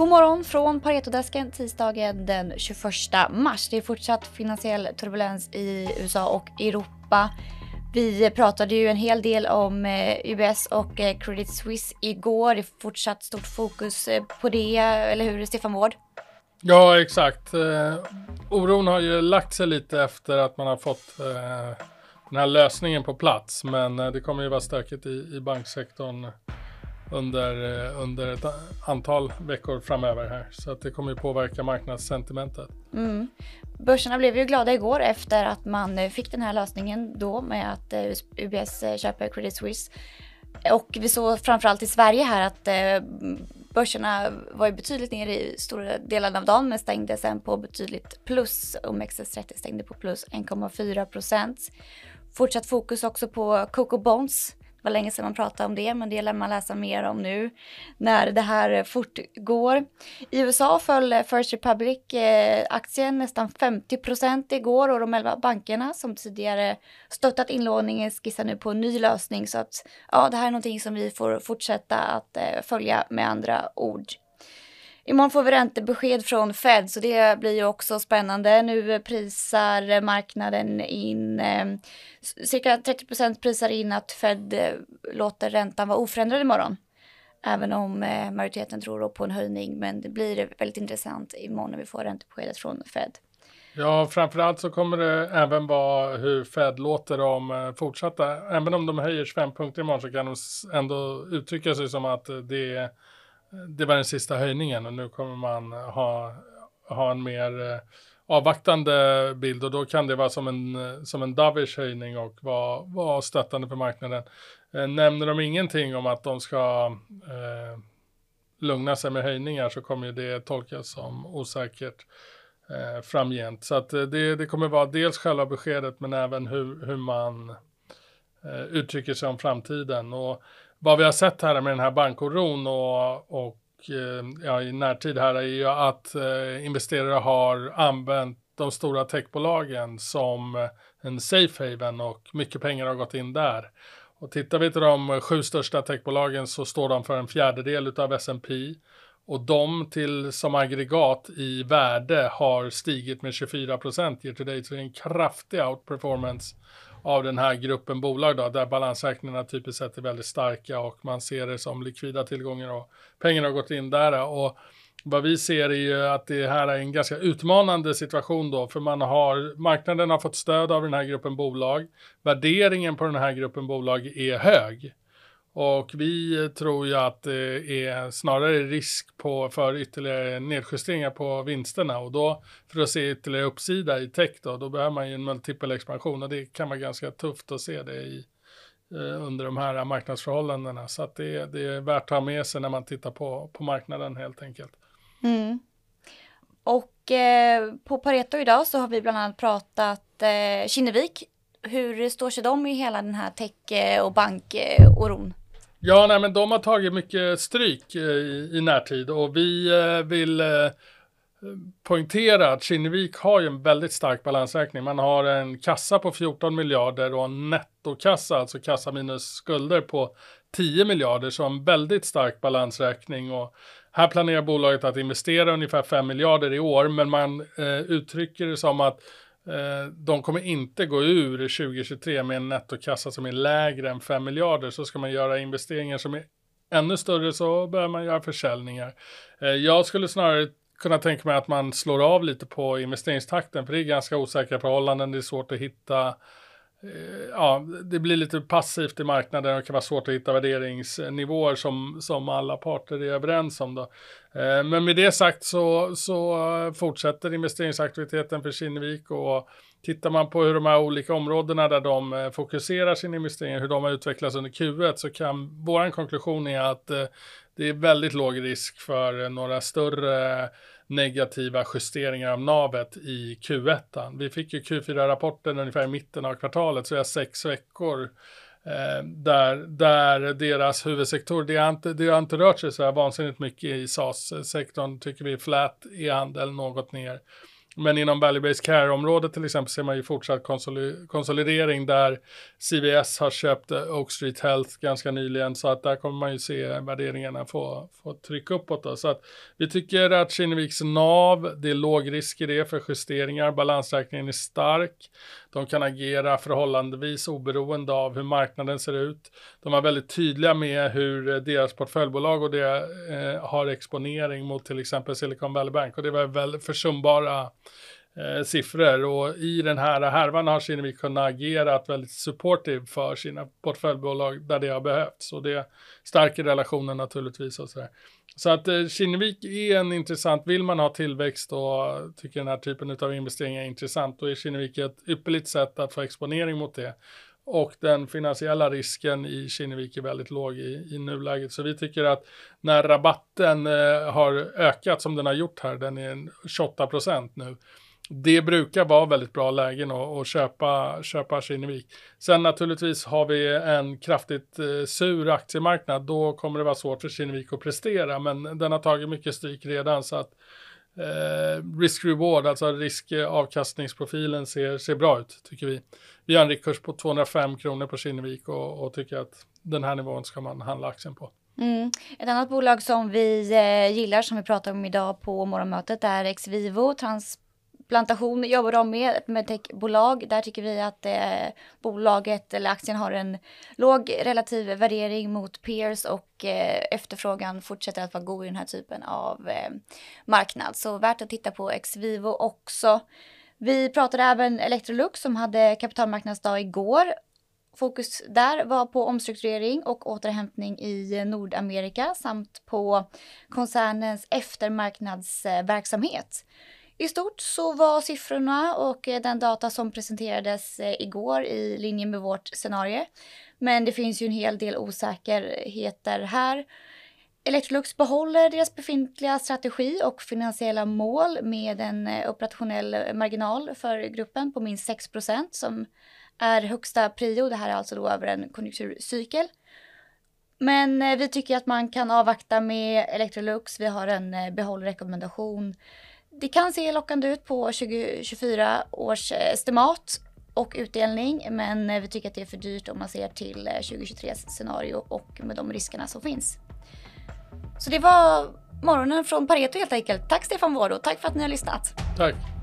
God morgon från Paretodesken tisdagen den 21 mars. Det är fortsatt finansiell turbulens i USA och Europa. Vi pratade ju en hel del om eh, UBS och eh, Credit Suisse igår. Det är fortsatt stort fokus eh, på det, eller hur Stefan Wård? Ja, exakt. Eh, oron har ju lagt sig lite efter att man har fått eh, den här lösningen på plats. Men eh, det kommer ju vara stökigt i, i banksektorn under, eh, under ett antal veckor framöver här. Så att det kommer ju påverka marknadssentimentet. Mm. Börserna blev ju glada igår efter att man eh, fick den här lösningen då med att eh, UBS köper Credit Suisse. Och vi såg framförallt i Sverige här att börserna var ju betydligt ner i stora delar av dagen men stängde sen på betydligt plus. OMXS30 stängde på plus 1,4 procent. Fortsatt fokus också på Coco Bonds var länge sedan man pratade om det, men det lär man läsa mer om nu när det här fortgår. I USA föll eh, First Republic-aktien eh, nästan 50 procent igår och de elva bankerna som tidigare stöttat inlåningen skissar nu på en ny lösning så att ja, det här är någonting som vi får fortsätta att eh, följa med andra ord. Imorgon får vi räntebesked från Fed så det blir ju också spännande. Nu prisar marknaden in, eh, cirka 30 procent prisar in att Fed eh, låter räntan vara oförändrad imorgon. Även om eh, majoriteten tror på en höjning, men det blir väldigt intressant imorgon när vi får räntebeskedet från Fed. Ja, framförallt så kommer det även vara hur Fed låter om fortsatta. Även om de höjer 25 punkter imorgon så kan de ändå uttrycka sig som att det är det var den sista höjningen och nu kommer man ha, ha en mer eh, avvaktande bild och då kan det vara som en, eh, som en dovish höjning och vara, vara stöttande för marknaden. Eh, nämner de ingenting om att de ska eh, lugna sig med höjningar så kommer ju det tolkas som osäkert eh, framgent. Så att det, det kommer vara dels själva beskedet men även hur, hur man eh, uttrycker sig om framtiden. Och vad vi har sett här med den här bankoron och, och eh, ja, i närtid här är ju att eh, investerare har använt de stora techbolagen som eh, en safe haven och mycket pengar har gått in där. Och tittar vi till de sju största techbolagen så står de för en fjärdedel av S&P och de till som aggregat i värde har stigit med 24 procent year to date, så det är en kraftig outperformance av den här gruppen bolag då, där balansräkningarna typiskt sett är väldigt starka och man ser det som likvida tillgångar och pengarna har gått in där. Och vad vi ser är ju att det här är en ganska utmanande situation då, för man har, marknaden har fått stöd av den här gruppen bolag. Värderingen på den här gruppen bolag är hög. Och vi tror ju att det är snarare risk på, för ytterligare nedjusteringar på vinsterna och då för att se ytterligare uppsida i tech då, då behöver man ju en multipel expansion och det kan vara ganska tufft att se det i, eh, under de här marknadsförhållandena. Så att det, det, är värt att ha med sig när man tittar på, på marknaden helt enkelt. Mm. Och eh, på Pareto idag så har vi bland annat pratat eh, Kinnevik. Hur står sig de i hela den här tech eh, och bankoron? Eh, Ja, nej, men de har tagit mycket stryk eh, i, i närtid och vi eh, vill eh, poängtera att Kinnevik har ju en väldigt stark balansräkning. Man har en kassa på 14 miljarder och en nettokassa, alltså kassa minus skulder på 10 miljarder, så en väldigt stark balansräkning. Och här planerar bolaget att investera ungefär 5 miljarder i år, men man eh, uttrycker det som att Eh, de kommer inte gå ur 2023 med en nettokassa som är lägre än 5 miljarder. Så ska man göra investeringar som är ännu större så börjar man göra försäljningar. Eh, jag skulle snarare kunna tänka mig att man slår av lite på investeringstakten för det är ganska osäkra förhållanden. Det är svårt att hitta Eh, ja, det blir lite passivt i marknaden och det kan vara svårt att hitta värderingsnivåer som, som alla parter är överens om. Då. Eh, men med det sagt så, så fortsätter investeringsaktiviteten för Kinnevik och tittar man på hur de här olika områdena där de eh, fokuserar sin investering, hur de har utvecklats under Q1 så kan vår konklusion är att det är väldigt låg risk för några större negativa justeringar av navet i Q1. Vi fick ju Q4-rapporten ungefär i mitten av kvartalet, så vi har sex veckor eh, där, där deras huvudsektor, det har, inte, det har inte rört sig så här vansinnigt mycket i SAS-sektorn, tycker vi, flat i handel, något ner. Men inom value-based care-området till exempel ser man ju fortsatt konsolidering där CVS har köpt eh, Oak Street Health ganska nyligen så att där kommer man ju se värderingarna få, få tryck uppåt. Då. Så att vi tycker att Kinneviks NAV, det är låg risk i det för justeringar, balansräkningen är stark. De kan agera förhållandevis oberoende av hur marknaden ser ut. De är väldigt tydliga med hur deras portföljbolag och det eh, har exponering mot till exempel Silicon Valley Bank och det var väl försumbara eh, siffror och i den här härvan har Kinnevik kunnat agera väldigt supportive för sina portföljbolag där det har behövts och det stärker relationen naturligtvis och sådär. Så att eh, Kinnevik är en intressant, vill man ha tillväxt och tycker den här typen av investeringar är intressant, då är Kinnevik ett ypperligt sätt att få exponering mot det. Och den finansiella risken i Kinnevik är väldigt låg i, i nuläget. Så vi tycker att när rabatten eh, har ökat som den har gjort här, den är 28 procent nu, det brukar vara väldigt bra lägen att, att köpa, köpa Kinnevik. Sen naturligtvis har vi en kraftigt eh, sur aktiemarknad, då kommer det vara svårt för Kinnevik att prestera, men den har tagit mycket stryk redan så att eh, risk-reward, alltså risk-avkastningsprofilen ser, ser bra ut, tycker vi. Vi har en riktkurs på 205 kronor på Kinnevik och, och tycker att den här nivån ska man handla aktien på. Mm. Ett annat bolag som vi eh, gillar, som vi pratade om idag på morgonmötet, är Xvivo, trans plantation jobbar de med, ett medtechbolag. Där tycker vi att eh, bolaget eller aktien har en låg relativ värdering mot peers och eh, efterfrågan fortsätter att vara god i den här typen av eh, marknad. Så värt att titta på Xvivo också. Vi pratade även Electrolux som hade kapitalmarknadsdag igår. Fokus där var på omstrukturering och återhämtning i Nordamerika samt på koncernens eftermarknadsverksamhet. I stort så var siffrorna och eh, den data som presenterades eh, igår i linje med vårt scenario. Men det finns ju en hel del osäkerheter här. Electrolux behåller deras befintliga strategi och finansiella mål med en eh, operationell marginal för gruppen på minst 6% som är högsta prio. Det här är alltså då över en konjunkturcykel. Men vi tycker att man kan avvakta med Electrolux. Vi har en behållrekommendation det kan se lockande ut på 2024 års eh, estimat och utdelning, men eh, vi tycker att det är för dyrt om man ser till eh, 2023 scenario och med de riskerna som finns. Så det var morgonen från Pareto helt enkelt. Tack Stefan Vårdo, tack för att ni har lyssnat. Tack.